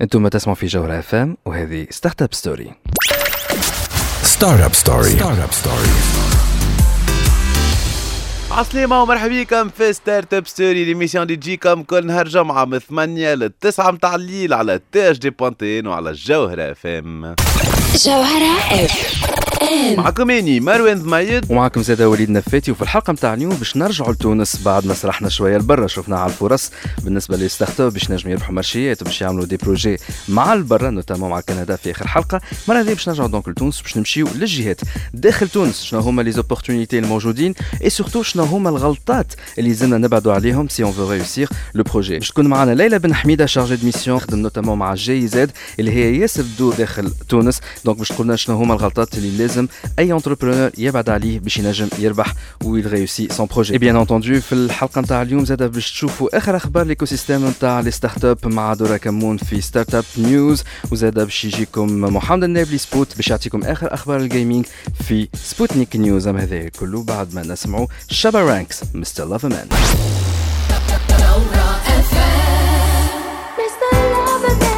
أنتم تسمعوا في جوهرة اف ام وهذه Startup Story Startup Story Startup Story عسلامة ومرحبا بكم في Startup Story l'émission اللي تجيكم كل نهار جمعة من 8 ل 9 متاع الليل على THD point tn وعلى الجوهرة FM جوهرة FM معكم اني مروان ضميد ومعكم زاد وليد نفاتي وفي الحلقة متاع اليوم باش نرجعوا لتونس بعد ما سرحنا شوية لبرا شفنا على الفرص بالنسبة لل startup باش نجموا يربحوا marchéيات وباش يعملوا des projets مع البرا notamment مع كندا في آخر حلقة. مرة هذه باش نرجعوا donc لتونس باش نمشيو للجهات داخل تونس. شنو هما les opportunités الموجودين et surtout شنو هما الغلطات اللي لازمنا نبعدوا عليهم si on veut réussir le projet باش تكون معنا ليلى بن حميدة chargée de mission خدم notamment مع GIZ اللي هي ياسر تدور داخل تونس. donc باش تقول لنا شنو هما الغلطات اللي لازم أي entrepreneur يبعد عليه باش ينجم يربح وil réussit son projet bien entendu في الحلقة نتاع اليوم زادة باش تشوفوا آخر أخبار l'écosystème نتاع les startups مع دورا كمون في Startup News وزادة باش يجيكم محمد النابلي Spot باش يعطيكم آخر أخبار ال gaming في Spotnik News أما هذا كله بعد ما نسمعوا Shabba Ranks Mr. Loverman Mr. Loverman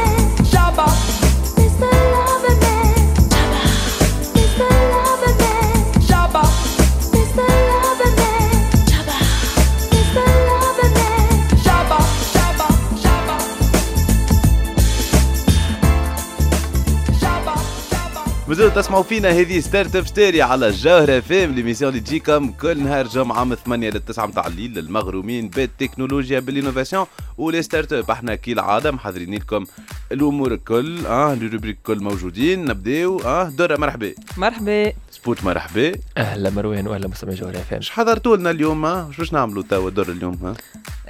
Shabba مازالوا تسمعوا فينا هذه Startup Story على الجوهرة FM l'émission اللي تجيكم كل نهار جمعة من 8 ل 9 متاع الليل للمغرومين بالتكنولوجيا بال innovation و les startups إحنا كي العادة محضرين لكم الأمور الكل آه ال rubriques الكل موجودين. نبداو آه درة مرحبا. مرحبا. Spot مرحبا. أهلا مروان وأهلا مستمعي جوهرة FM إيش حضرتوا لنا اليوم؟ ها؟ إيش باش نعملوا توا دور اليوم؟ ها؟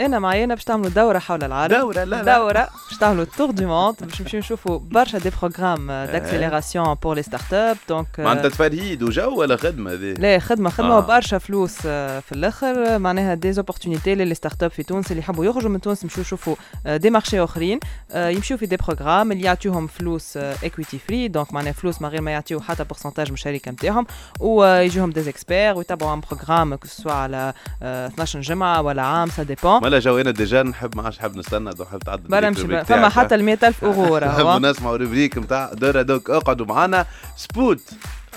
أنا معايا باش تعملوا دورة حول العالم. دورة؟ لا لا. دورة باش تعملوا tour du monde باش نمشيو نشوفوا برشا des programmes d'accélération pour les startups donc معناتها تفرهيد وجو ولا خدمة ذي لا خدمة خدمة آه. وبرشا فلوس آه، في الأخر. معناها des opportunités لل les startups في تونس اللي يحبوا يخرجوا من تونس يمشيو يشوفوا des marchés آخرين. آه، يمشيو في des programmes اللي يعطيوهم فلوس equity free donc معناها فلوس من غير ما يعطيو حتى pourcentage من الشركة نتاعهم ويجيهم des experts ويتابعوا un programme que ce soit على آه، 12 جمعه ولا عام ça dépend ولا جو أنا déjà نحب ما عادش حاب نستنى حاب تعدل برا نمشي فما. حتى ال 100000 اورو راهو نسمعوا rubrique نتاع دورة donc اقعدوا معنا Spot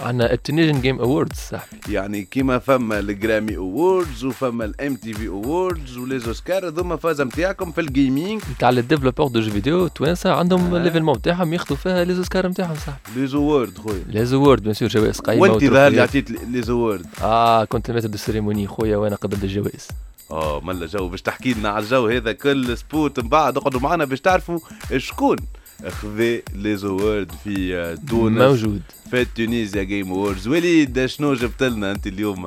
عندنا ال Tunisian Game Awards صاحبي يعني كيما فما ال Grammy Awards وفما ال MTV Awards و les Oscars هذوما فازا نتاعكم في ال gaming نتاع ال développeurs de jeux vidéo توانسه عندهم آه. l'événement نتاعهم ياخذوا فيها les Oscars نتاعهم صاحبي les awards خويا. les awards bien sûr جوائز قايمة وانت ظهر و trophéeيات. عطيت les awards آه كنت maître de cérémonie خويا وأنا قدمت الجوائز آه ملا جو باش تحكي لنا على الجو هذا كل Spot من بعد اقعدوا معنا باش تعرفوا شكون خذا les awards في تونس موجود. في Tunisia Game Awards وليد شنو جبت لنا أنت اليوم؟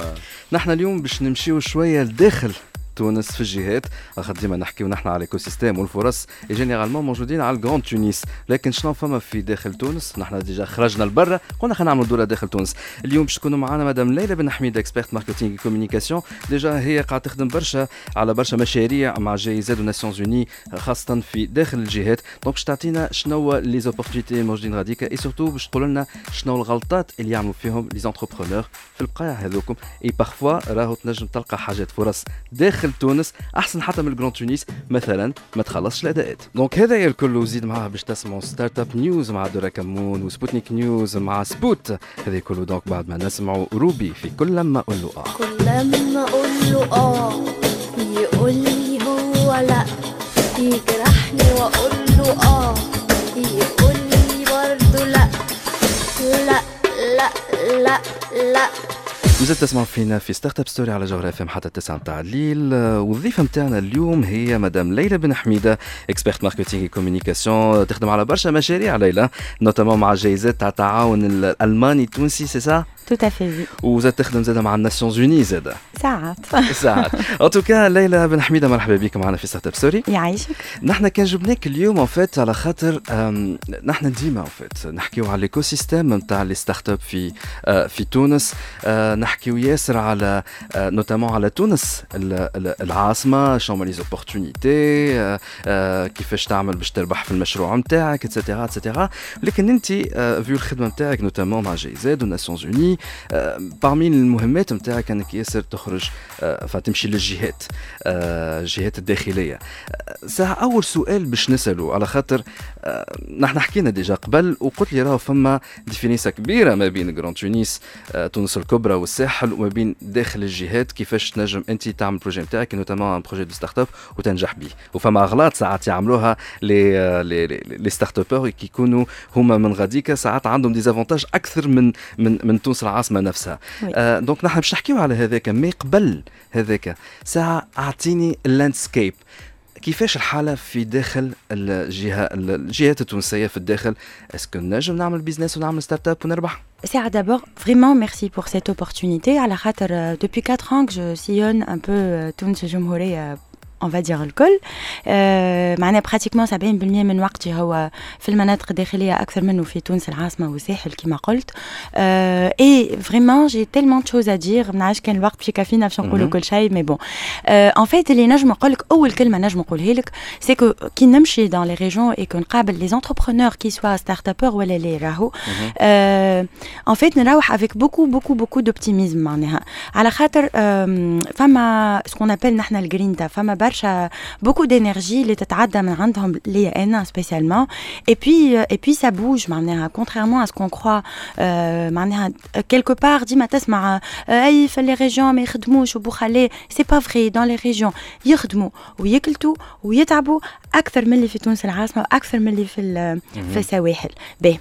نحن اليوم باش نمشيو شوية لداخل. تونس في الجهات خاطر ديما نحكيو نحن على ال écosystème والفرص généralement موجودين على ال Grand Tunis. لكن شنو فما في داخل تونس؟ نحن déjà خرجنا لبرا. قلنا خلينا نعملوا دورة داخل تونس. اليوم باش تكونوا معنا مدام ليلى بن حميد experte marketing communication déjà هي قاعدة تخدم برشا على برشا مشاريع مع GIZ و Nations Unies خاصة في داخل الجهات donc باش تعطينا شنو les opportunités الموجودين غاديكا et surtout باش تقول لنا شنو الغلطات اللي يعملوا فيهم les entrepreneurs في البقاع هذوكم. et parfois راهو تنجم تلقى حاجات فرص داخل تونس أحسن حتى من ال Grand Tunis مثلا ما تخلصش الأداءات. donc هذا هي الكل وزيد معاه باش تسمعوا Startup News مع دورا كمون و Spotnik News مع Spot. هذا كله donc بعد ما نسمعوا روبي في كل لما أقول له آه كل لما أقول له آه يقول لي هو لأ. يجرحني وأقول له آه. يقول لي برضه لأ. لأ لأ لأ لأ. مازلت تسمعوا فينا في Startup Story على جوهرة FM حتى 9 متاع الليل. والضيفه متاعنا اليوم هي مدام ليلى بن حميدة experte marketing communication تخدم على برشا مشاريع ليلى notamment مع GIZ تاع التعاون الألماني التونسي سي سا Tout à fait, oui. وزادة تخدم زادة مع ال Nations Unies زادة ساعات ساعات en tout cas ليلى بن حميده مرحبا بك معنا في Startup Story يعيشك نحن كان جبناك اليوم en fait على خاطر نحن ديما en fait نحكيو على ال écosystème نتاع les startups في في تونس نحكيو ياسر على notamment على تونس ال- ال- العاصمه شنو هما les opportunités كيفاش تعمل باش تربح في المشروع نتاعك et cetera et cetera لكن انت vu الخدمه نتاعك notamment مع GIZ وال Nations Unies parmi parmi المهمات نتاعك أنك ياسر تخرج فتمشي للجهات الجهات الداخلية. ساعة أول سؤال باش نساله على خاطر نحن حكينا déjà قبل وقلت لي راهو فما différence كبيرة ما بين Grand Tunis تونس الكبرى والساحل وما بين داخل الجهات كيفاش تنجم أنت تعمل projet نتاعك notamment projet de startup وتنجح به. وفما أغلاط ساعات يعملوها les les les startuppeurs كي يكونوا هما من غاديكا. ساعات عندهم des avantages أكثر من من من تونس العاصمة نفسها. آه donc نحن باش نحكيو على هذاك mais قبل هذاك ساعة أعطيني ال landscape كيفاش الحالة في داخل الجهة الجهات التونسية في الداخل؟ est-ce que نجم نعمل business ونعمل startup ونربح؟ C'est d'abord vraiment merci pour cette opportunité. À la depuis 4 ans que je sillonne un peu تونس الجمهورية on va dire الكل آه معنا pratiquement 70% من وقتي هو في المناطق الداخلية أكثر منه في تونس العاصمة والساحل كما قلت. et vraiment j'ai tellement de choses à dire ما كان الوقت باش يكفينا باش نقولوا كل شيء mais bon en fait اللي نجم نقول لك أول كلمة نجم نقولها لك c'est que كي نمشي dans les régions et que نقابل les entrepreneurs que ce soit start-upeurs ولا لي راهو en fait نروح avec beaucoup beaucoup beaucoup d'optimisme معناها. على خاطر فما ce qu'on appelle نحن الجرينتا فما برشا beaucoup d'énergie. اللي تتعدى من عندهم ليا أنا spécialement et puis et puis ça bouge معناها contrairement à ce qu'on croit معناها quelque part ديما تسمع اي في les régions ما يخدموش وبوخالي c'est pas vrai dans les régions يخدموا ويكلتوا ويتعبوا أكثر من اللي في تونس العاصمه وأكثر من اللي في في السواحل باهي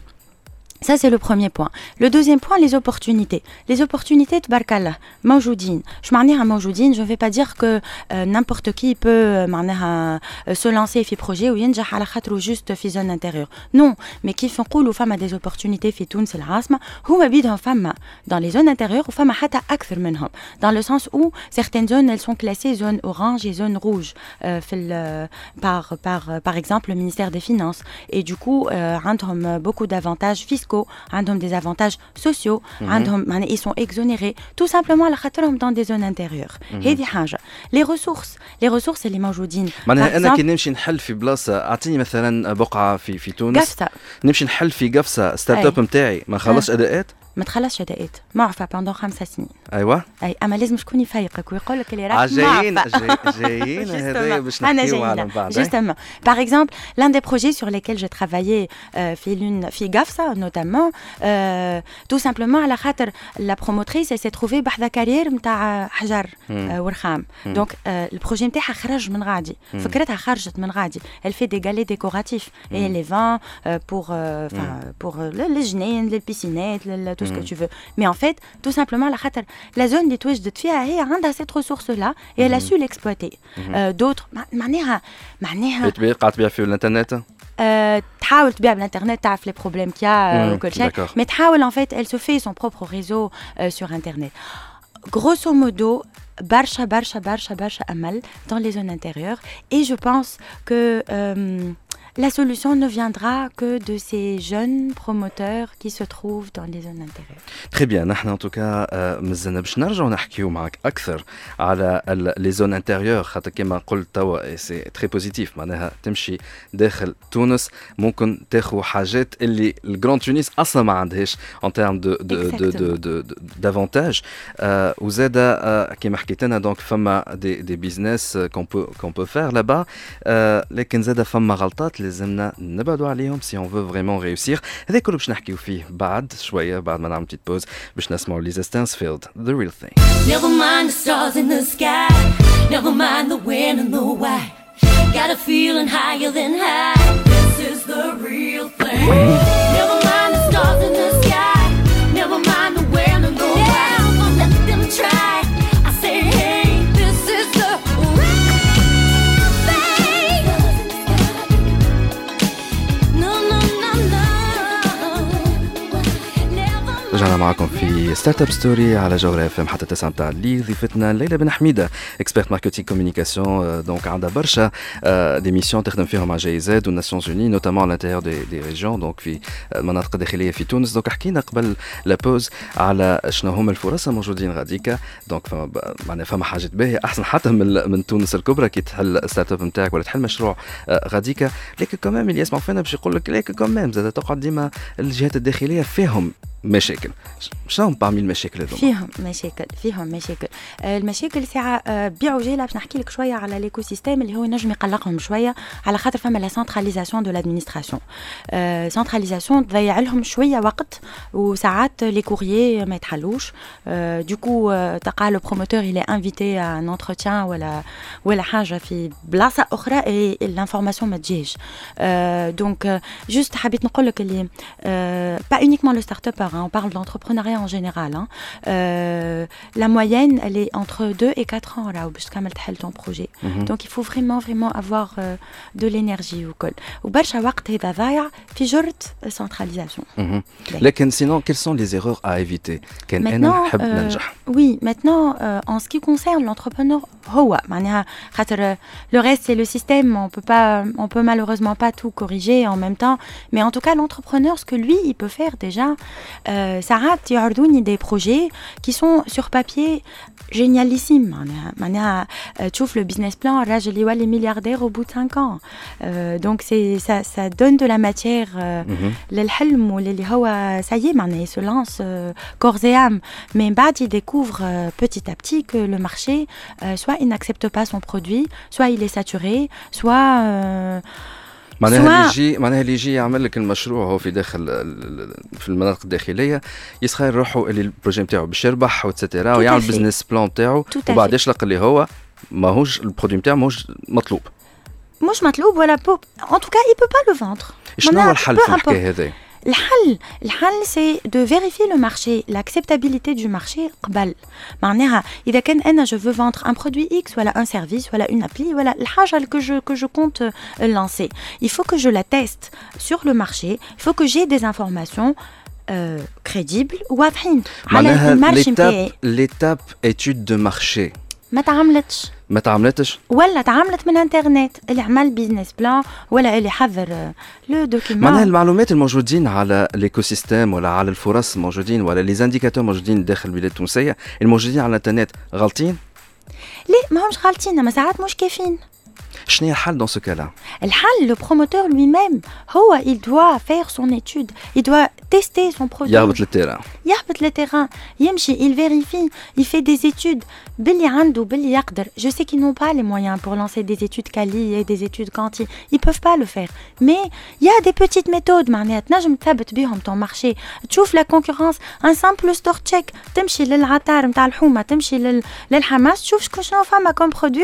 Ça, c'est le premier point. Le deuxième point, les opportunités. Les opportunités, tbarkallah, maujoudine. Je m'en à maujoudine, je ne vais pas dire que euh, n'importe qui peut euh, euh, se lancer fi projet ou yinja ou juste fi zone intérieure. Non, mais qui font cool aux femmes à des opportunités fi Tunis el Asma, ou en femmes dans les zones intérieures ou femmes hata akthar minhum. Dans le sens où certaines zones, elles sont classées zones orange et zones rouge par, par, par exemple le ministère des Finances. Et du coup, euh, beaucoup d'avantages fiscaux fiscaux, عندهم des avantages sociaux, عندهم ils sont exonérés tout simplement على خاطرهم dans des zones intérieures. هذه حاجة. Les ressources, les ressources اللي موجودين. معناها أنا كي نمشي نحل في بلاصة اعطيني مثلا بقعة في في تونس قفصة نمشي نحل في قفصة start-up نتاعي ما نخلصش اداءات ما تخلصش اداءات معفى pendant خمسة سنين. أيوه. أي أما لازم شكون يفيقك ويقول لك اللي راك جايين جايين هذايا باش نحكيو على بعض. Par exemple, l'un des projets sur lesquels j'ai travaillé euh, في l'une في notamment euh, tout simplement على خاطر promotrice elle s'est trouvée بحذا كارير نتاع حجر euh, ورخام. دونك البروجي نتاعها خرج من غادي. فكرتها خرجت من غادي. Elle fait des galets décoratifs. et les vend euh, pour euh, enfin pour الجنين للبيسينات لل- tout ce que tu veux mais en fait tout simplement على خاطر la zone اللي توجدت فيها هي عندها cette ressource là et elle a su l'exploiter euh, d'autres مع- معناها معناها تبيع قاعد تبيع في الانترنت euh, تحاول تبيع بالانترنت تعرف les problèmes qu'il y a euh, Mhm, وكل شيء d'accord. mais تحاول en fait elle se fait son propre réseau euh, sur internet grosso modo برشا برشا برشا برشا امل dans les zones intérieures et je pense que euh, la solution ne viendra que de ces jeunes promoteurs qui se trouvent dans les zones intérieures. très bien نحن en tout cas مازلنا باش نرجعوا نحكيو معك أكثر على les zones intérieures خاطر كما قلت توا c'est très positif معناها تمشي داخل تونس ممكن تاخذ حاجات اللي ال Grand Tunis أصلا ما عندهاش en termes de de de de de d'avantages وزاد آه، كما حكيت لنا donc فما des des business qu'on peut qu'on peut faire là-bas لكن زاد فما غلطات لازمنا نبعدوا عليهم سي اون فو فريمون ريوسير هذا كله باش نحكيو فيه بعد شويه بعد ما نعمل تيت بوز باش نسمعوا ليزا ستانسفيلد ذا ريل ثينج Never mind the stars in the sky. Never mind the when and the why. Got a feeling higher than high. This is the real thing. Never mind the stars in the sky. Never mind the when and the why. Let them try. رجعنا معكم في Startup Story على جوهرة FM حتى 9 متاع الليل ضيفتنا ليلى بن حميدة experte marketing communication donc عندها برشا des missions تخدم فيهم مع GIZ وال Nations Unies notamment l'intérieur des, des régions donc في المناطق الداخليه في تونس. donc حكينا قبل la pause على شنو هما الفرص الموجودين غاديكا donc معناها فما حاجات باهية أحسن حتى من من تونس الكبرى كي تحل start-up نتاعك ولا تحل مشروع آه، غاديكا لكن كمان اللي يسمعوا فينا باش يقول لك لكن كمان زاد تقعد ديما الجهات الداخلية فيهم مشاكل. شنو parmi المشاكل هذوما؟ فيهم مشاكل فيهم مشاكل. آه، المشاكل ساعة آه، بعجيلة باش نحكي لك شوية على l'écosystème اللي هو ينجم يقلقهم شوية على خاطر فما la centralisation de l'administration centralisation تضيع لهم شوية وقت وساعات les courriers ما يتحلوش. du coup تلقى le promoteur il est invité à un entretien ولا ولا حاجة في بلاصة أخرى et l'information ما تجيش. دونك جوست حبيت نقول لك اللي pas uniquement le Hein, on parle d'entrepreneuriat en général, hein. euh, la moyenne, elle est entre 2 et 4 ans, là, jusqu'à mettre ton projet. Mm-hmm. Donc, il faut vraiment, vraiment avoir euh, de l'énergie au col. Ou barcha waqt et davaya, fijurt centralisation. Mm-hmm. Sinon, quelles sont les erreurs à éviter? Euh, oui, maintenant, en ce qui concerne l'entrepreneur هو معناها خاطر le reste c'est le système, on peut pas, on peut malheureusement pas tout corriger en même temps, mais en tout cas l'entrepreneur, ce que lui il peut faire déjà, euh, ساعات يعرضوني des projets qui sont sur papier génialissime معناها معناها آه، تشوف le business plan الراجل يولي ملياردير au bout de 5 ans Euh, donc c'est ça ça donne de la matière euh, مهم. للحلم وللي هو ça y est maintenant il se lance euh, corps et âme mais من بعد il découvre euh, petit à petit que le marché euh, soit il n'accepte pas son produit soit il est saturé soit euh, معناها اللي سواء- يجي معناها اللي يجي يعمل لك المشروع هو في داخل ال- ال- في المناطق الداخلية يسخير روحه اللي ال projet نتاعو باش يربح et cetera Tout à ويعمل fait. business plan نتاعو Tout à وبعد fait. يشلق اللي هو ماهوش ال produit نتاعو ماهوش مطلوب مش مطلوب ولا بوب en tout cas il peut pas le vendre شنو هو معناها الحل peu في الحكاية importe. هذه؟ الحل الحل سي دو فيريفي لو مارشي l'acceptabilité du marché قبل معناها اذا كان انا جو فو vendre un produit X ولا un service ولا une appli ولا الحاجه que je que je compte euh, lancer il faut que je la teste sur le marché il faut que j'ai des informations euh, crédibles واضحين على معناها المارشي ليتاب ما تعملتش. ما تعملتش؟ ولا تعاملت من انترنت. اللي عمل بيزنس بلان ولا اللي حضر آه، le معناها المعلومات الموجودين على ال écosystème ولا على الفرص الموجودين ولا les indicateurs موجودين داخل البلاد التونسية الموجودين على الانترنت غالطين؟ ليه؟ ما همش غالطين اما ساعات مش كافيين. dans ce cas-là Le promoteur lui-même, il doit faire son étude, il doit tester son produit. Il le terrain. Il le terrain, il vérifie, il fait des études. Je sais qu'ils n'ont pas les moyens pour lancer des études quali et des études quanti, ils ne peuvent pas le faire. Mais il y a des petites méthodes, je me tabote bien ton marché. Tu la concurrence, un simple store check, tu l'Atar, tu l'Houma, tu l'Hamas, tu vois ce que je fais comme produit,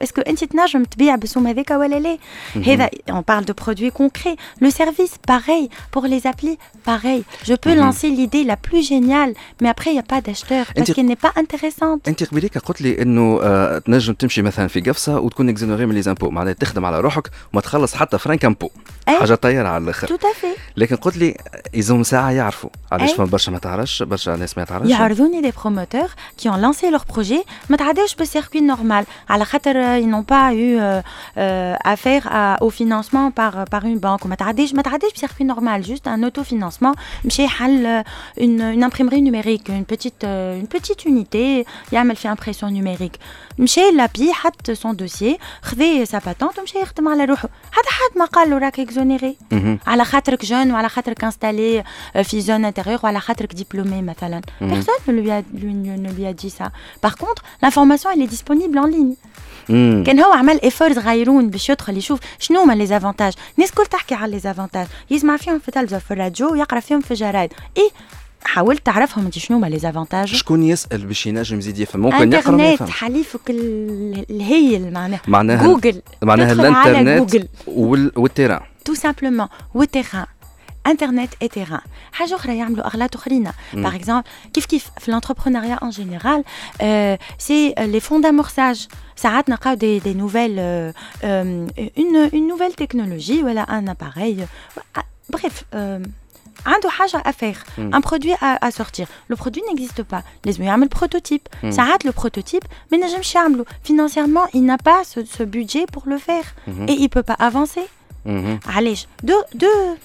est-ce que tu تنجم تبيع بالسوم هذاك ولا لا هذا on parle de produits concrets. Le service pareil. Pour les applis pareil. Je peux Mhm. lancer l'idée la plus géniale mais après il y a pas d'acheteur parce انتي- qu'elle n'est pas intéressante. انت قبيليك قلت لي انه آه تنجم تمشي مثلا في قفصه وتكون exonéré من les impôts معناها تخدم على روحك وما تخلص حتى فرنك impôt أي. حاجة طياره على الآخر tout à fait. لكن قلت لي لازم ساعه يعرفوا علاش أي. فما برشا ما تعرفش برشا ناس ما تعرفش يعرضوني des promoteurs qui ont lancé leur projet. ما تعداوش بال circuit normal على خاطر euh, ils n'ont pas eu euh, euh, affaire à, au financement par par une banque وما تعداش ما تعداش بسيركوي نورمال juste un autofinancement مشي حل euh, une, une imprimerie numérique une petite euh, une petite unité يعمل في impression numérique مشى لابي حط son dossier خذا sa patente ومشى يخدم على روحه حتى حد ما قال له راك اكزونيري مهم. على خاطرك جون وعلى خاطرك انستالي في زون انتérieure وعلى خاطرك ديبلومي مثلا Mhm. personne ne lui, a, lui ne, ne lui a dit ça par contre l'information elle est disponible en ligne مم. كان هو عمل effort صغيرون باش يدخل يشوف شنو هما les avantages الناس الكل تحكي على les avantages يسمع فيهم في التلفزه في الراديو ويقرا فيهم في الجرايد اي حاولت تعرفهم أنت شنو هما les avantages شكون يسأل باش ينجم يزيد يفهم؟ ممكن يقرأ إنترنت حليفك ال- الهيل معناها. معناها جوجل معناها الإنترنت. وال... وال terrain. Tout simplement. وال terrain. انترنت et terrain حاجة أخرى يعملوا اغلاط اخرين par exemple كيف كيف في l'entrepreneuriat en général euh, c'est euh, les fonds d'amorçage ساعات نلقاو des des nouvelles une une nouvelle technologie ولا un appareil euh, bref euh, عنده حاجة à faire, Mm. un produit à, à sortir. Le produit n'existe pas. لازم يعمل prototype. Mm. ساعات le prototype ما نجمش يعملو. Financièrement, il n'a pas ce, ce budget pour le faire. Mhm. Et il peut pas avancer. مهم. علاش des des مهم.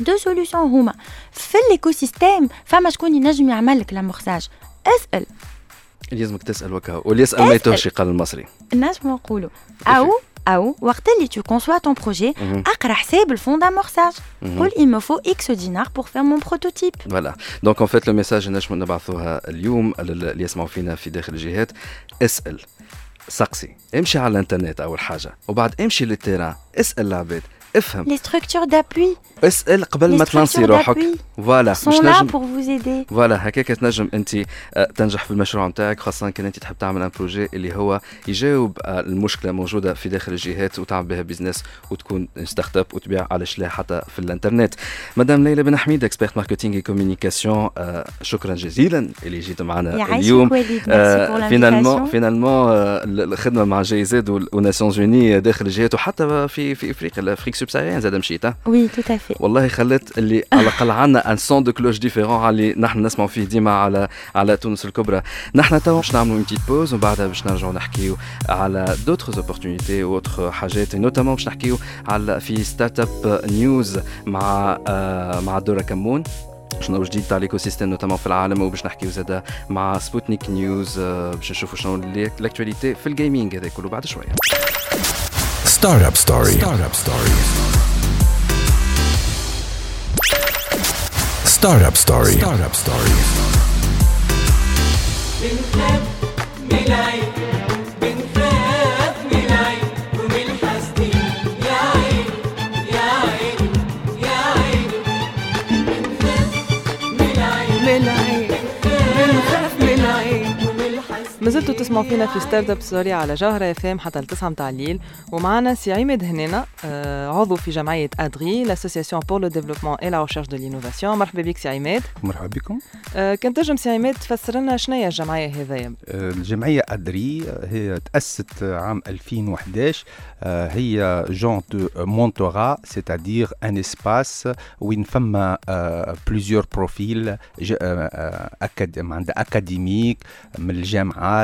des solutions هما في ال écosystème فما شكون ينجم يعمل لك l'amorçage اسال لازمك تسأل وكا. واللي يسال ما. يتوهش قال المصري. ما نقولوا أو أو وقت اللي conçois ton projet مهم. أقرأ حساب ال fonds d'amorçage مهم. قول il me faut x dinars pour faire mon prototype. voilà donc en fait le message نجموا نبعثوها اليوم لل- اللي يسمعوا فينا في داخل الجهات. اسأل. سقسي. امشي على الإنترنت أول حاجة. وبعد امشي لل terrain. اسأل العباد. افهم. Les structures d'appui. اسأل قبل ما تـ lancي روحك. voilà là نجم pour vous aider. voilà هكاك تنجم أنت آه، تنجح في المشروع نتاعك خاصة كان أنت تحب تعمل un projet اللي هو يجاوب آه، المشكلة موجودة في داخل الجهات وتعمل بها business وتكون startup وتبيع على شلا حتى في الانترنت. مدام ليلى بن حميد experte marketing communication شكرا جزيلا اللي جيت معنا اليوم. finalement finalement الخدمه مع GIZ و Nations Unies داخل الجهات وحتى في في إفريقيا افريقيا سوبساريان زاد مشيت tout à fait. والله خلت اللي على الأقل عندنا un son de cloche différent على اللي نحن نسمعوا فيه ديما على على تونس الكبرى. نحن تو باش نعملوا petite pause ومن بعدها باش نرجعوا نحكيو على d'autres opportunités و autres حاجات notamment باش نحكيو على في en: Startup News مع آه مع دورا كمون. شنو جديد تاع l'écosystème notamment في العالم وباش نحكيو زادا مع Sputnik News آه باش نشوفوا شنو ال actualité في ال gaming هذا كله بعد شوية. Startup Story. Startup Story. Startup Story. Startup Story. بنخاف من العين بنخاف مازلتوا تسمعوا فينا في Startup Story على جوهرة اف ام حتى التسعة متاع الليل ومعنا سي عماد هنينة آه، عضو في جمعية ADRI l'association pour le développement et la recherche de l'innovation مرحبا بك سي عماد مرحبا بكم. آه، كان تنجم سي عماد تفسر لنا شنو هي الجمعية هذايا؟ آه، الجمعية أدري آه، هي تأسست عام 2011 آه، هي جون دو مونتورا سيتادير ان اسباس وين فما بليزيور بروفيل عند اكاديميك من الجامعات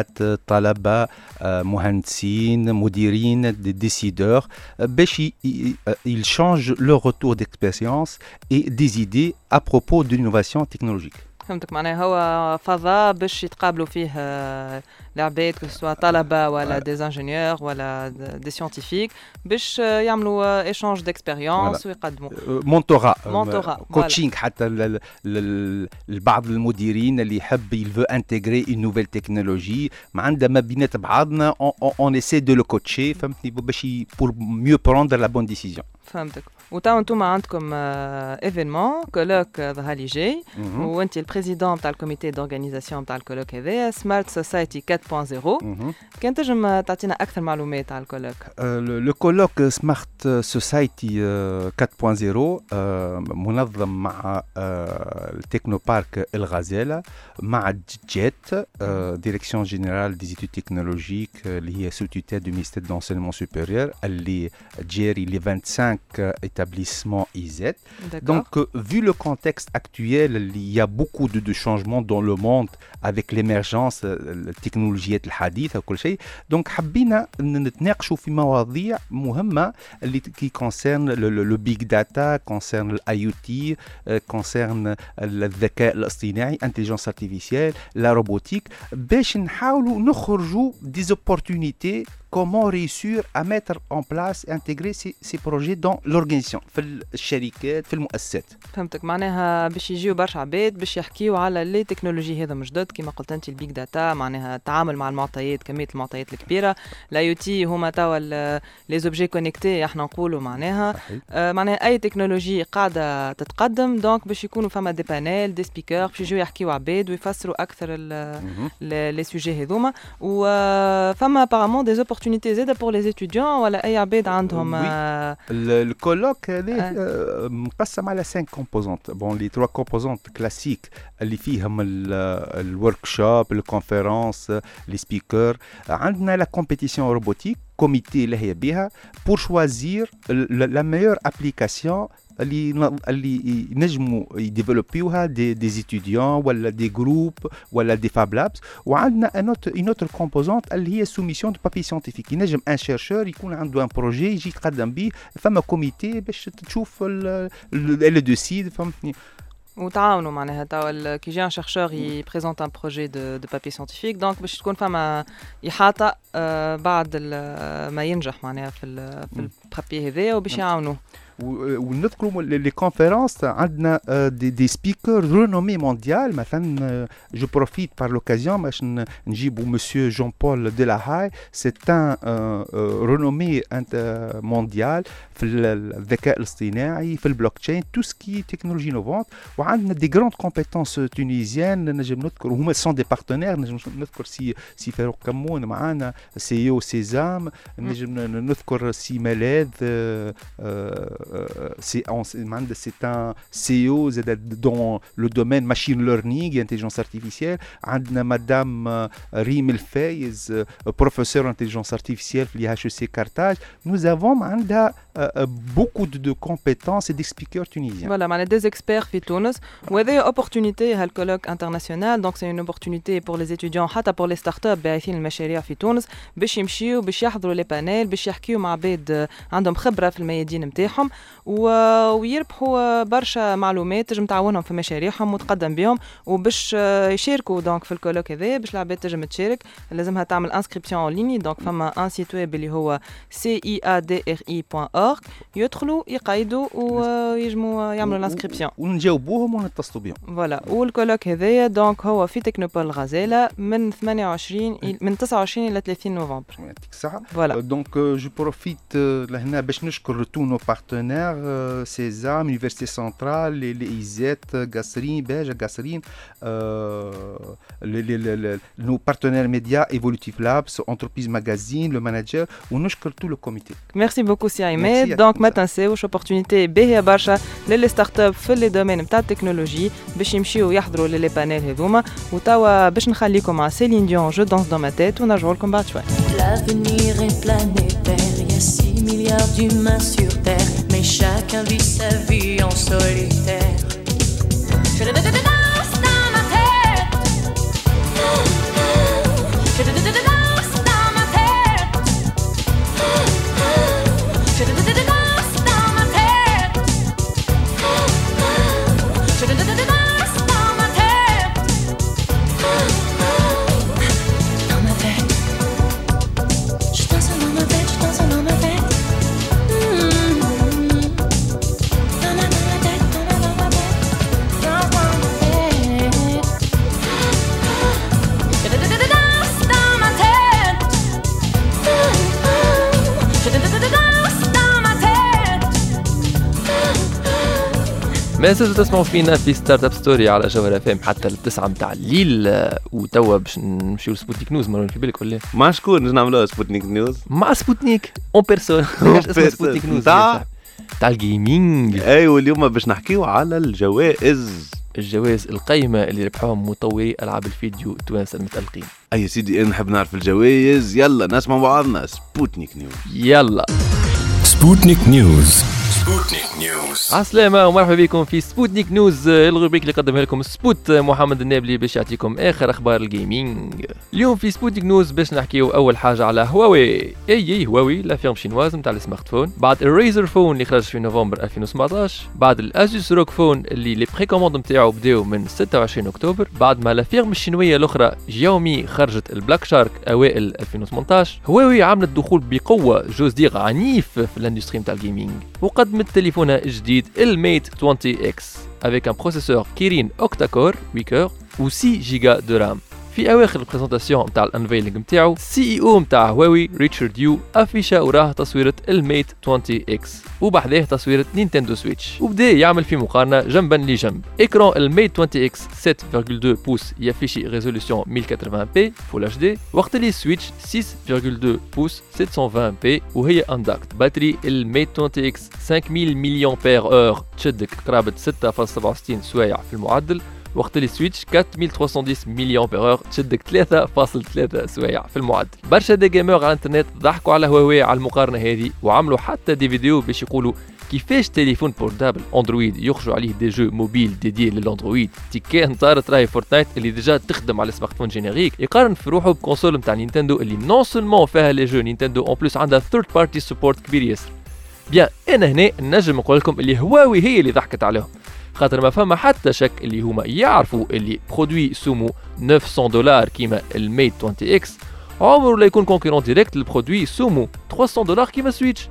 طلبة آه، مهندسين مديرين دي ديسيدور باش ي- ي- ils changent leur retour d'expérience et des idées à propos de l'innovation technologique. فهمتك. معناها هو فضاء باش يتقابلوا فيه آه، العباد سواء طلبة ولا Voilà. des ingénieurs ولا des scientifiques باش آه، يعملوا échange d'expérience ويقدموا. mentorat mentorat، coaching حتى لل- لل- لبعض المديرين اللي يحب il veut intégrer une nouvelle technologie. ما عندنا ما بينات بعضنا on, on, on essaie de le coacher فهمتني باش ي- pour mieux prendre la bonne décision. فهمتك. وتوا أنتم عندكم événement colloque ظهر لي جاي Mhm. وانت ال président تاع ال comité d'organisation تاع ال colloque هذايا Smart Society 4.0 Mhm. كان تنجم آه، تعطينا أكثر معلومات على الكولوك آه، le le colloque Smart Society آه، 4.0 آه، منظم مع آه، التكنو بارك الغزالة مع جيت direction générale des études technologiques اللي هي sous tutelle du ministère de l'enseignement supérieur اللي تجاري les 25 établissements IZ داكور Donc, euh, vu le contexte actuel, il y a beaucoup de, de changements dans le monde avec l'émergence euh, التكنولوجيات الحديثة وكل شيء. Donc, حبينا ن- نتناقشوا في مواضيع مهمة اللي ت- qui concerne le, le, le big data, concerne l'IoT, euh, concerne الذكاء الاصطناعي, intelligence artificielle, la robotique, باش نحاولوا نخرجوا des opportunités comment réussir à mettre en place et intégrer ces, ces projets dans l'organisation. في الشركات في المؤسسات فهمتك. معناها باش يجيو برشا عباد باش يحكيو على les technologies هذا جدد كما قلت أنت ال big data معناها التعامل مع المعطيات كمية المعطيات الكبيرة. ال IoT هما توا les objets connectés إحنا نقولوا معناها. صحيح. آه، معناها أي تكنولوجي قاعدة تتقدم donc باش يكونوا فما des panels des speakers باش يجيو يحكيو عباد ويفسروا أكثر ال- مهم. les sujets هذوما. وفما apparemment des opportunités زاده pour les étudiants ولا اي عباد عندهم Oui. آه، ال- ال colloque هذا آه. آه، مقسم على 5 composantes bon les 3 composantes classiques اللي فيهم ال workshop ال conférences les speakers عندنا la compétition robotique comité اللي هي بها pour choisir la meilleure application اللي ن- اللي ينجموا يـ développيوها des des étudiants ولا des groupes ولا des fab labs وعندنا une autre une autre composante اللي هي soumission de papiers scientifiques ينجم un chercheur يكون عنده un projet يجي يتقدم به فما comité باش تشوف elle décide فهمتني وتعاونوا معناها توا كي جي un chercheur يـ présente un projet de de papier scientifique donc باش تكون فما إحاطة آه، بعد ما ينجح معناها في في مم. ال papier هذايا وباش يعاونوا و- ونذكروا les conférences عندنا آه، des, des speakers renommée mondiale مثلا je profite par l'occasion باش ن- نجيبوا monsieur Jean-Paul Delahaye c'est un renommé mondial في ال- الذكاء الاصطناعي في ال blockchain tout ce qui technologie innovante وعندنا des grandes compétences tunisiennes نجم نذكر هما sont des partenaires نجم نذكر سي سي فاروق كمون معانا CEO Sesame نجم ن- نذكر سي ملاذ آه، آه، آه، سي عندنا c'est un CEO زاد dans le domaine machine learning intelligence artificielle عندنا مدام آه، ريم الفايز professeur intelligence artificielle في ال IHEC Carthage nous avons عندها beaucoup de compétences et des speakers tunisiens voilà معناها des experts في تونس وهذه opportunité هال colloque international donc c'est une opportunité pour les étudiants حتى pour les start-up باعثين المشاريع في تونس باش يمشيو باش يحضروا les panels باش يحكيو مع عباد آه، عندهم خبره في الميادين نتاعهم و- ويربحوا برشا معلومات تجم تعاونهم في مشاريعهم وتقدم بهم وباش يشاركوا donc في ال colloque هذا باش العباد تجم تشارك لازمها تعمل inscription en ligne donc فما un site web اللي هو ciadri.org يدخلوا يقيدوا ويجموا يعملوا ال inscription ونجاوبوهم ونتصلوا بهم. voilà وال colloque هذايا donc هو في technopole غزاله من 28 إل- من 29 إلى 30 نوفمبر. يعطيك الصحة voilà donc je profite لهنا باش نشكر tous nos partenaires Sesame Université Centrale les les ISET قصرين باجا قصرين nos partenaires média Evolutif Labs Entreprises Magazine Le Manager ونشكر tout le comité merci beaucoup c'est Merci عماد à donc ما tous. تنساوش opportunité باهيه برشا لل les start-up في les domaines نتاع التكنولوجي باش يمشيو يحضروا les panels هذوما وتوا باش نخليكم مع Céline Dion Je danse dans ma tête ونرجعوا لكم بعد شوي milliards d'humains sur Terre, mais chacun vit sa vie en solitaire. Je danse dans ma tête. Je ما زلتوا تسمعوا فينا في Start-up Story على جوهر FM حتى التسعة متاع الليل. آه، وتوا باش نمشيو ل Sputnik News. مروان في بالك ولا؟ مع شكون باش نعملوها Sputnik News؟ مع Sputnik en personne. Sputnik News نتاع؟ تاع؟ ال gaming أيوه اليوم باش نحكيو على الجوائز. الجوائز القيمة اللي ربحوهم مطوري ألعاب الفيديو التوانسة المتألقين. اي سيدي أنا نحب نعرف الجوائز. يلا نسمع بعضنا. Sputnik News. يلا. Sputnik News. Sputnik News. عسلامة ومرحبا بكم في Sputnik News ال rubrique اللي قدمها لكم Spot محمد النابلي باش يعطيكم آخر أخبار ال gaming اليوم في Sputnik News باش نحكيو أول حاجة على هواوي إي إي هواوي la firme chinoise نتاع ال smartphone. بعد ال Razer Phone اللي خرج في نوفمبر 2017 بعد ال Asus ROG Phone اللي les précommandes نتاعو بداو من 26 أكتوبر. بعد ما la firme الشينوية الأخرى جيومي خرجت ال Black Shark أوائل 2018 هواوي عملت دخول بقوة j'ose dire عنيف في ال industry نتاع ال gaming وقدمت تليفونها الجديد ال Mate 20 X avec un processeur Kirin octa-core 8 cœurs و 6 giga de RAM في أواخر ال présentation نتاع ال unveiling نتاعو CEO نتاع هواوي Richard Yu affiche وراه تصويرة ال Mate 20 X وبعديه تصويرة Nintendo Switch وبدأ يعمل في مقارنة جنبا لجنب. écran ال Mate 20 X 7.2 pouces يافيشي résolution 1080p full HD وقت اللي Switch 6.2 pouces 720p وهي اندكت batterie ال Mate 20 X 5000 milliampère-heure تشدك قرابه 6.67 سوايع في المعدل وقت اللي Switch 4310 milliampère-heure تشدك 3.3 سوايع في المعدل برشا des gamers على الإنترنت ضحكوا على هواوي على المقارنة هذه وعملوا حتى des vidéos باش يقولوا كيفاش تليفون portable Android يخرجوا عليه des jeux mobiles dédiés لل Android. تي كان طارت راهي Fortnite اللي déjà تخدم على ال smartphone générique يقارن في روحه ب console نتاع Nintendo اللي non seulement فيها les jeux Nintendo en plus عندها third-party support كبير ياسر. bien أنا هنا نجم نقول لكم اللي هواوي هي اللي ضحكت عليهم. خاطر ما فما حتى شك اللي هما يعرفوا اللي produit سومو 900 دولار كيما ال Mate 20 X عمره لا يكون concurrent direct لل produit سومو 300 دولار كيما Switch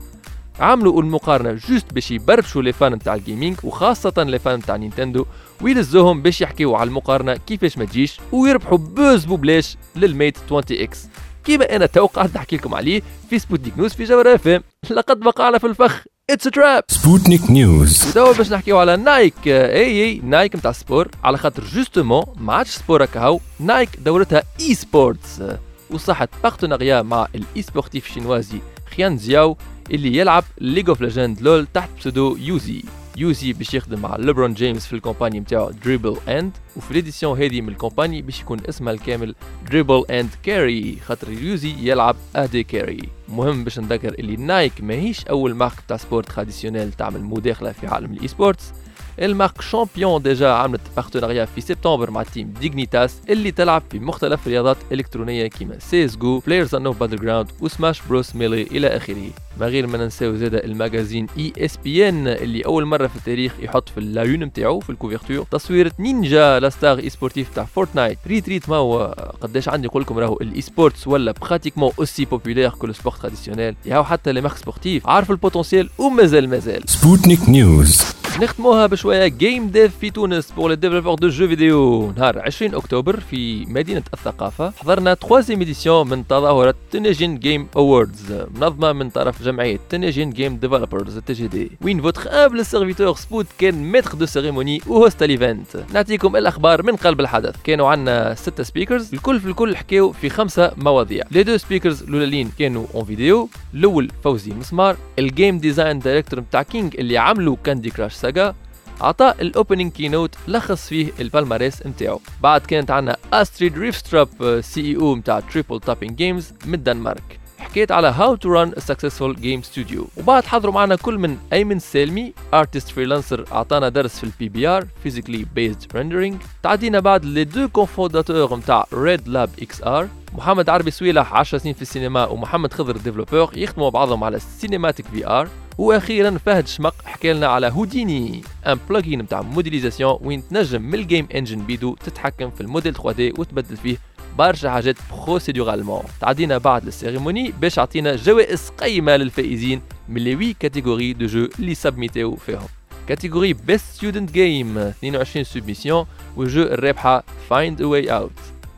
عملوا المقارنة juste باش يبربشوا les fans نتاع ال gaming وخاصة les fans نتاع Nintendo ويلزوهم باش يحكيوا على المقارنة كيفاش ما تجيش ويربحوا buzz بوبلاش لل Mate 20 X كيما أنا تو نحكي لكم عليه في سبوتنيك نيوز في جوهر اف لقد وقعنا في الفخ. اتس تراب Sputnik News. ودوا باش نحكيو على نايك اي اي نايك نتاع سبور على خاطر جوستومون ما عادش سبور هكاهو نايك دورتها اي سبورتس وصحت بارتناريا مع الاي سبورتيف شينوازي خيان زياو اللي يلعب ليج اوف ليجند لول تحت بسودو يوزي. يوزي باش يخدم مع ليبرون جيمس في الكومباني نتاعو دريبل اند وفي l'édition هذه من ال campagne باش يكون اسمها الكامل Dribble and Carry خاطر Uzi يلعب AD carry مهم باش نذكر اللي Nike ماهيش أول marque تاع sport traditionnel تعمل مداخلة في عالم ال e-sports ال marque Champion déjà عملت partenariat في سبتمبر مع Team Dignitas اللي تلعب في مختلف الرياضات الالكترونيه كيما CS:GO PlayerUnknown's Battlegrounds و Smash Bros Melee إلى اخره ما غير ما ننساو زاده ال magazine ESPN اللي اول مره في التاريخ يحط في ال la une نتاعو في ال couverture تصويره Ninja la star e-sportive تاع Fortnite ريت ريت ما هو قداش عندي نقول لكم راهو ال e-sports ولا pratiquement aussi populaire que le sport traditionnel ياهو حتى les marques sportives عارف ال potentiel ومازال مازال Sputnik News. نختموها بشوية. game dev في تونس pour les développeurs de jeux vidéo نهار 20 أكتوبر في مدينة الثقافة. حضرنا troisième édition من تظاهرة Tunisian Game Awards منظمة من طرف جمعية Tunisian Game Developers TGD وين votre humble serviteur Spot كان maître de cérémonie و host ال event نعطيكم الأخبار من قلب الحدث. كانوا عندنا ستة speakers الكل في الكل حكاو في خمسة مواضيع. les deux speakers الأولين كانوا en vidéo الأول فوزي مسمار. ال game design director نتاع كينج اللي عملوا كاندي كراش ساجا عطى ال opening keynote لخص فيه ال palmarès نتاعو. بعد كانت عندنا استريد ريفستروب CEO نتاع تريبل تابينج جيمز من الدنمارك حكيت على how to run successful game studio وبعد حضروا معنا كل من أيمن سالمي artist freelancer أعطانا درس في ال PBR physically based rendering تعدينا بعد les deux cofondateurs نتاع ريد لاب XR محمد عربي سويلح 10 سنين في السينما ومحمد خضر développeur يخدموا بعضهم على السينماتيك VR وأخيرا فهد شمق حكى لنا على هوديني un plugin نتاع modélisation وين تنجم من ال game engine بيدو تتحكم في الموديل 3 دي وتبدل فيه برشا حاجات procéduralement تعدينا بعد ال cérémonie باش عطينا جوائز قيمة للفائزين من les 8 catégories de jeux اللي submitتيو فيهم. catégorie best student game 22 soumissions والجو الرابحة فايند ا واي اوت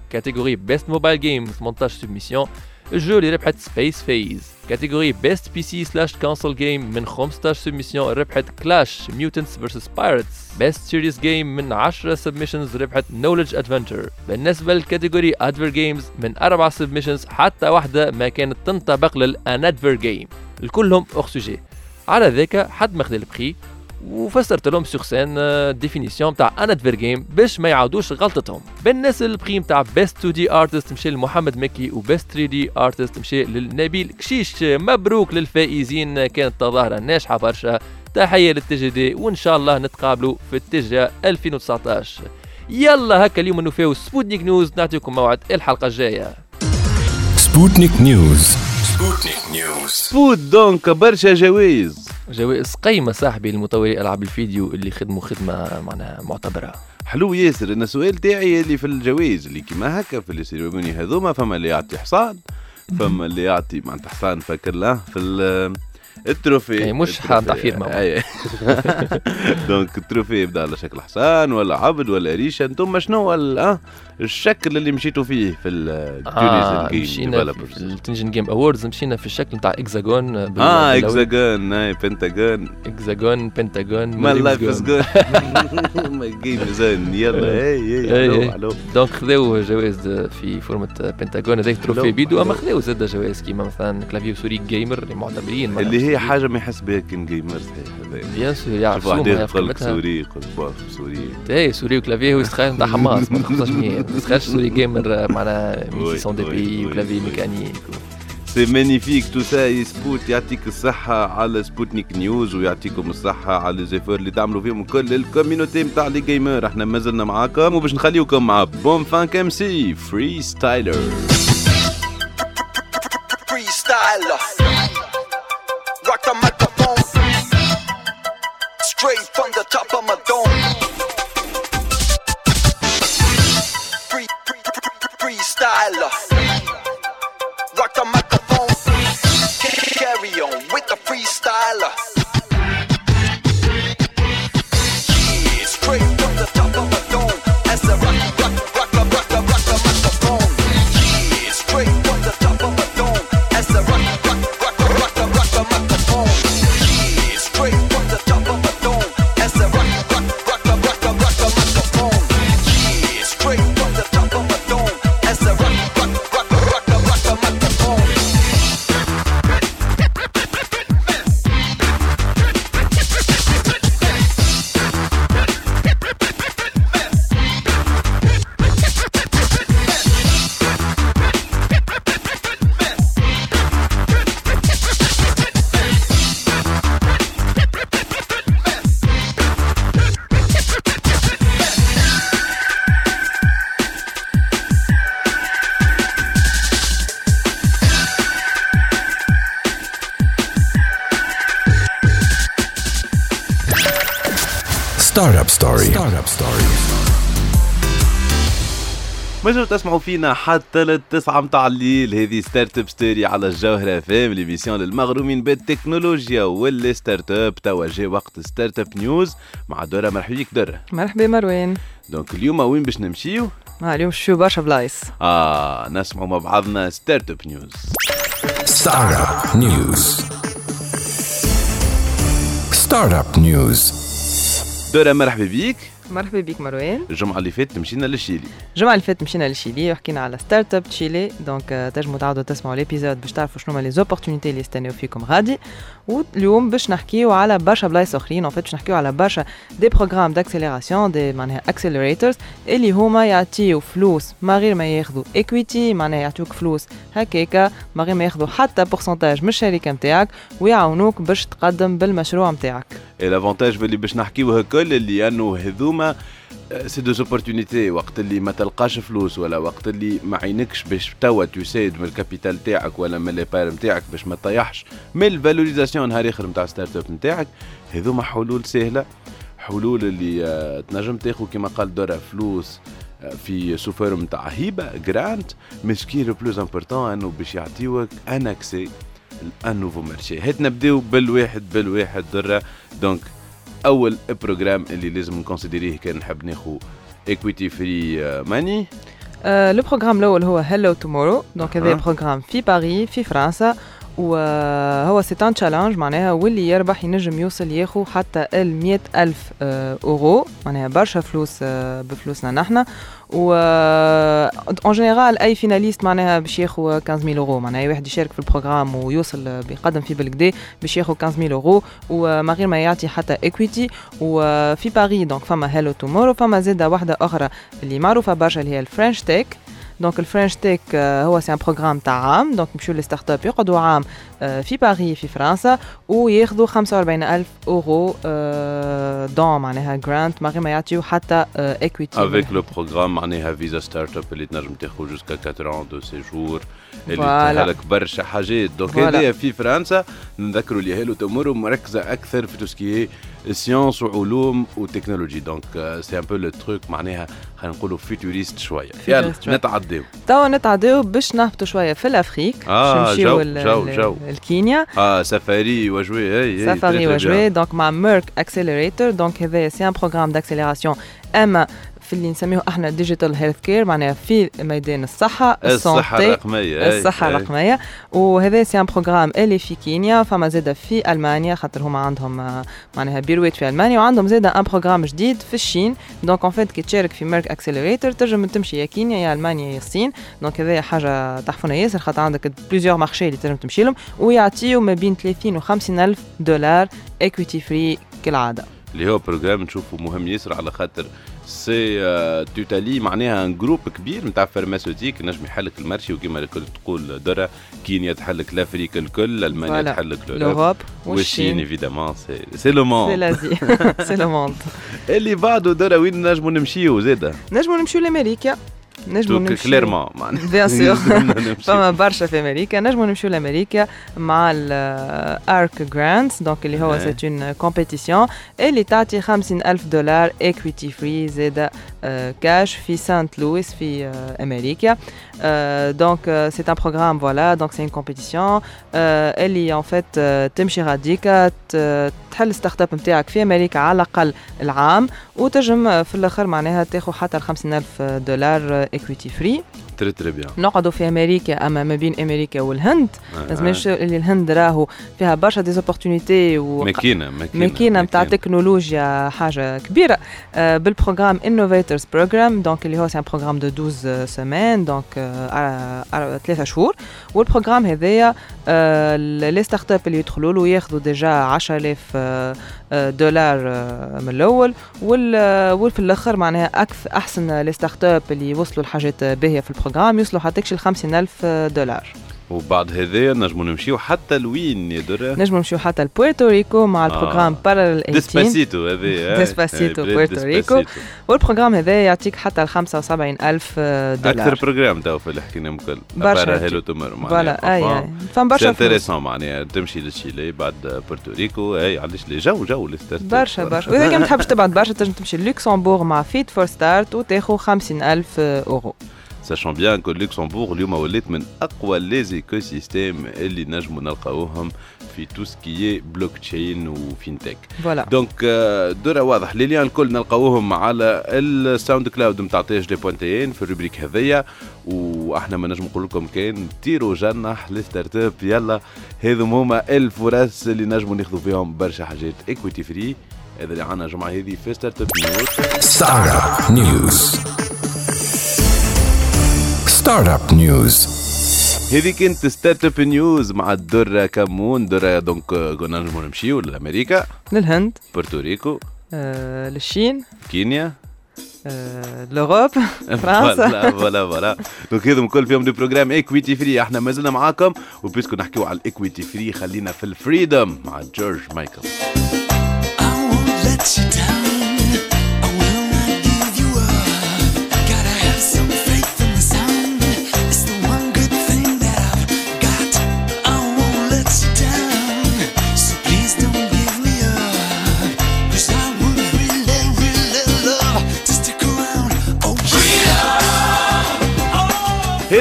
كاتيجوري بيست موبايل جيم 18 سبميسيون الجو اللي ربحت سبيس فيز كاتيجوري بيست بي سي سلاش كونسول جيم من 15 سبميسيون ربحت كلاش ميوتنتس فيرسس بايرتس بيست سيريس جيم من 10 سبميشنز ربحت نولج ادفنتشر بالنسبة للكاتيجوري ادفر جيمز من 4 سبميشنز حتى واحدة ما كانت تنطبق للانادفر جيم الكلهم اور سوجي على ذاك حد ماخذ البخي وفسرت لهم sur scène définition تاع un advergame باش ما يعاودوش غلطتهم. بالناس البخي تاع best 2D artist مشي لمحمد مكي و best 3D artist مشي للنبيل كشيش. مبروك للفائزين كانت تظاهره ناجحة برشا. تحية لل TGD وإن شاء الله نتقابلوا في ال TGA 2019 يلا هكا اليوم نوفيو سبوتنيك نيوز نعطيكم موعد الحلقة الجاية. Sputnik News. Sputnik News. سبوت دونك برشا جوائز. جوائز قيمة صاحبي لمطوري ألعاب الفيديو اللي خدموا خدمة معناها معتبرة. حلو ياسر أنا السؤال تاعي اللي في الجوائز اللي كيما هكا في السيريموني هذوما فما اللي يعطي حصان فما اللي يعطي معناتها حصان فاكر له في التروفي أي مش تعفير معه. أي. دونك التروفي يبدأ على شكل حصان ولا عبد ولا ريشه أنتم شنو هو آه، الشكل اللي مشيتوا فيه في التونس آه جيم ديفلوبرز التنجن جيم اووردز مشينا في الشكل نتاع اكزاجون آه اكزاجون اي بنتاجون اكزاجون بنتاجون ما لايف از جود ما جيم زين يلا اي اي دونك خذاو جوائز في فورمة بنتاجون هذاك تروفي بيدو. أما. خذاو زاد جوائز كيما مثلا كلافي وسوري جيمر اللي معتبرين اللي هي مش- حاجة ما يحس بها كان جيمر صحيح هذا بيان سور يعرف واحد يقول لك سوري يقول باف سوري. اي سوري وكلافي هو يستخدم نتاع حماس ما مية ما تسخرش سوري جيمر معناها وي، 1600 دي بي وكلافي. ميكانيك سي مانيفيك تو سا سبوت يعطيك الصحة على سبوتنيك نيوز ويعطيكم الصحة على الزيفور اللي تعملوا فيهم كل الكوميونيتي نتاع لي جيمر إحنا مازلنا معاكم وباش نخليوكم مع بوم فان كام سي فري ستايلر freestyler. Rock Armageddon. Story. ما تسمعوا فينا حتى للتسعة متاع الليل هذه Startup Story على الجوهرة FM l'émission للمغرومين بالتكنولوجيا ول les startups توا جا وقت Startup News مع دورة مرحبا بيك دورة مرحبا مروان donc اليوم وين باش نمشيو؟ آه اليوم شو برشا بلايص آه نسمعوا مع بعضنا Startup News Startup News. Startup News. دورة مرحبا بيك مرحبا بك مروان. الجمعة اللي فاتت مشينا للشيلي. الجمعة اللي فاتت مشينا لشيلي وحكينا على Startup تشيلي donc تنجموا تعاودوا تسمعوا l'épisode باش تعرفوا شنو هما les opportunités اللي يستناو فيكم غادي. واليوم باش نحكيو على برشا بلايص أخرين. on باش نحكيو على برشا des programmes d'accélération des معناها accelerators اللي هما يعطيو فلوس ما غير ما ياخذوا equity معناها يعطيوك فلوس هكاكا ما غير ما ياخذوا حتى pourcentage من الشركة نتاعك ويعاونوك باش تقدم بالمشروع نتاعك l'avantage اللي باش نحكيوه الكل اللي أنه هذوما c'est des opportunités وقت اللي ما تلقاش فلوس ولا وقت اللي ما عينكش باش توا تساعد من ال capital تاعك ولا من les parts نتاعك باش ما تطيحش من ال valorisation نهار آخر نتاع startup نتاعك هذوما حلول سهلة. حلول اللي آه، تنجم تاخذ كما قال دورة فلوس آه، في سوفر نتاع هيبة grant mais ce qui est le plus important انه باش يعطيوك un accès à un nouveau marché هات نبداو بالواحد بالواحد درة. donc أول programme اللي لازم نconsidérerيه كان نحب ناخو. equity free money le programme الأول هو Hello Tomorrow donc هذا أها. programme في باريس في فرنسا وهو c'est un challenge معناها واللي يربح ينجم يوصل ياخو حتى ال 100 ألف آه، أورو. معناها برشا فلوس آه، بفلوسنا نحنا و en général أي finaliste معناها باش ياخو 15000 أورو. معناها اي واحد يشارك في ال programme ويوصل بيقدم فيه بالكدا باش ياخو 15000 أورو. وما غير ما يعطي حتى equity وفي باريس donc فما Hello Tomorrow فما زاده واحدة أخرى اللي معروفة برشا اللي هي ال French Tech donc ال French Tech آه، هو c'est un programme تاع عام donc يمشيو les startups يقعدوا عام آه، في باريس في فرنسا وياخذوا 45000 اورو آه، donc معناها grant ما غير ما يعطيو حتى equity avec le programme معناها visa startup اللي تنجم تاخذ jusqu'à 4 ans de séjour اللي. تسهلك برشا حاجات donc. هذايا في فرنسا نذكروا اللي Hello Tomorrow مركزه أكثر في tout ce qui est science وعلوم و technologie donc c'est un peu le truc معناها خلينا نقولوا futuriste شوية يلا. نتعداو توا نتعداو باش نهبطوا شوية في l'Afrique آه، جو- جو- جو. الكينيا آه سفاري وجوي اي اي سافاري وجوي donc مع Merck Accelerator donc هذا c'est un programme d'accélération اما في اللي نسميه إحنا digital health care معناها في ميدان الصحة الصحة الرقمية أي. الرقمية. وهذا c'est un programme اللي في كينيا فما زادة في ألمانيا خاطر هما عندهم آه، معناها بيروات في ألمانيا وعندهم زادة un programme جديد في الصين donc en fait qui تشارك في Merck Accelerator تنجم تمشي يا كينيا يا ألمانيا يا الصين. donc هذا حاجة تحفنا ياسر خاطر عندك plusieurs marchés اللي تنجم تمشي لهم ويعطيو ما بين 30 و 50 ألف دولار equity free كالعادة. اللي هو programme نشوفه مهم ياسر على خاطر c'est آه، توتالي معناها un groupe كبير نتاع pharmaceutique نجم يحلك ال marché وكما الكل تقول درا كينيا تحلك l'Afrique الكل ألمانيا Voilà. تحلك l'Europe والصين évidemment c'est c'est le c'est monde l'Asie c'est le monde اللي بعده درا وين نجموا نمشيو زاده نجمو نمشيو لأمريكا. نجموا نمشيو. clairement bien sûr. فما برشا في أمريكا. نجموا نمشيو لأمريكا مع ال Arch Grants donc اللي هو. c'est une compétition اللي تعطي 50 ألف دولار equity free زاده كاش في سانت لويس في آه، أمريكا دونك سي ان بروغرام فوالا دونك سي اون كومبيتيسيون اللي en fait تمشي غاديكا ت- تحل startup نتاعك في أمريكا على الأقل العام وتجم في الآخر معناها تاخذ حتى ال 50 ألف دولار equity free très très bien. نقعدوا في أمريكا أما ما بين أمريكا والهند آه. لازم نمشيو اللي الهند راهو فيها برشا des opportunités و ماكينة ماكينة نتاع تكنولوجيا حاجة كبيرة. آه، بال programme Innovators Program donc اللي هو c'est un programme de 12 semaines donc آه، ثلاثة شهور. وال programme هذايا آه، les startups اللي يدخلوا له ياخذوا déjà 10000 آه، آه، دولار آه، من الأول. آه، وفي الآخر معناها أكثر أحسن les startups اللي وصلوا لحاجات باهية في ال programme يوصلوا حتى ل 50000 دولار. وبعد هذايا نجموا نمشيو حتى لوين يا درا؟ نجموا نمشيو حتى لبورتوريكو مع ال programme Parallel 18 Despacito هذايا Despacito، بورتوريكو. وال programme هذا يعطيك حتى ل 75 ألف دولار. أكثر programme تو في اللي حكيناهم كل برشا. Hello Tomorrow voilà أي أي. فما برشا intéressant معناها تمشي لتشيلي بعد بورتوريكو أي علاش لا؟ جو جو برشا برشا. وإذا كان ما تحبش تبعد برشا تنجم تمشي لوكسمبورغ مع Fit 4 Start وتاخذ 50 ألف أورو. sachant bien que لوكسمبورغ اليوم ولات من اقوى les écosystèmes اللي نجموا نلقاوهم في tout ce qui est blockchain و fintech voilà donc دورة واضح les liens الكل نلقاوهم على ال SoundCloud نتاع تي اش دي بوانتين في ال rubrique هذيا وإحنا ما نجم نقول لكم كان طيروا جنح لل startup يلا هذم هما الفرص اللي نجموا ناخذوا فيهم برشا حاجات equity free هذا اللي عنا الجمعه هذه في Startup News Startup News. Startup News. هذه كانت Startup News مع الدرة كمون درة donc كنا نجموا نمشيو لأمريكا للهند بورتوريكو آه، لل Chine كينيا آه، l'Europe voilà فرنسا voilà voilà donc هذم كل فيهم des programmes equity free إحنا مازلنا معاكم و puisque نحكيو على ال equity free خلينا في ال Freedom مع George Michael I won't let you down.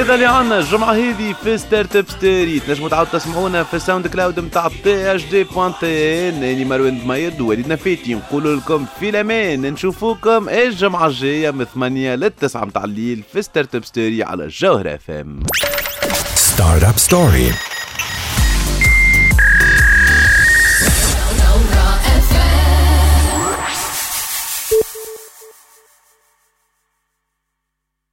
هذا اللي عنا الجمعة هذه في Startup Story تنجموا تعاودوا تسمعونا في ال SoundCloud نتاع تي اش دي بوانتين اني مروان دميد ووليد نفيتي نقول لكم في الأمان. نشوفوكم الجمعة الجاية من 8 ل 9 متاع الليل في Startup Story على الجوهرة اف ام Startup Story.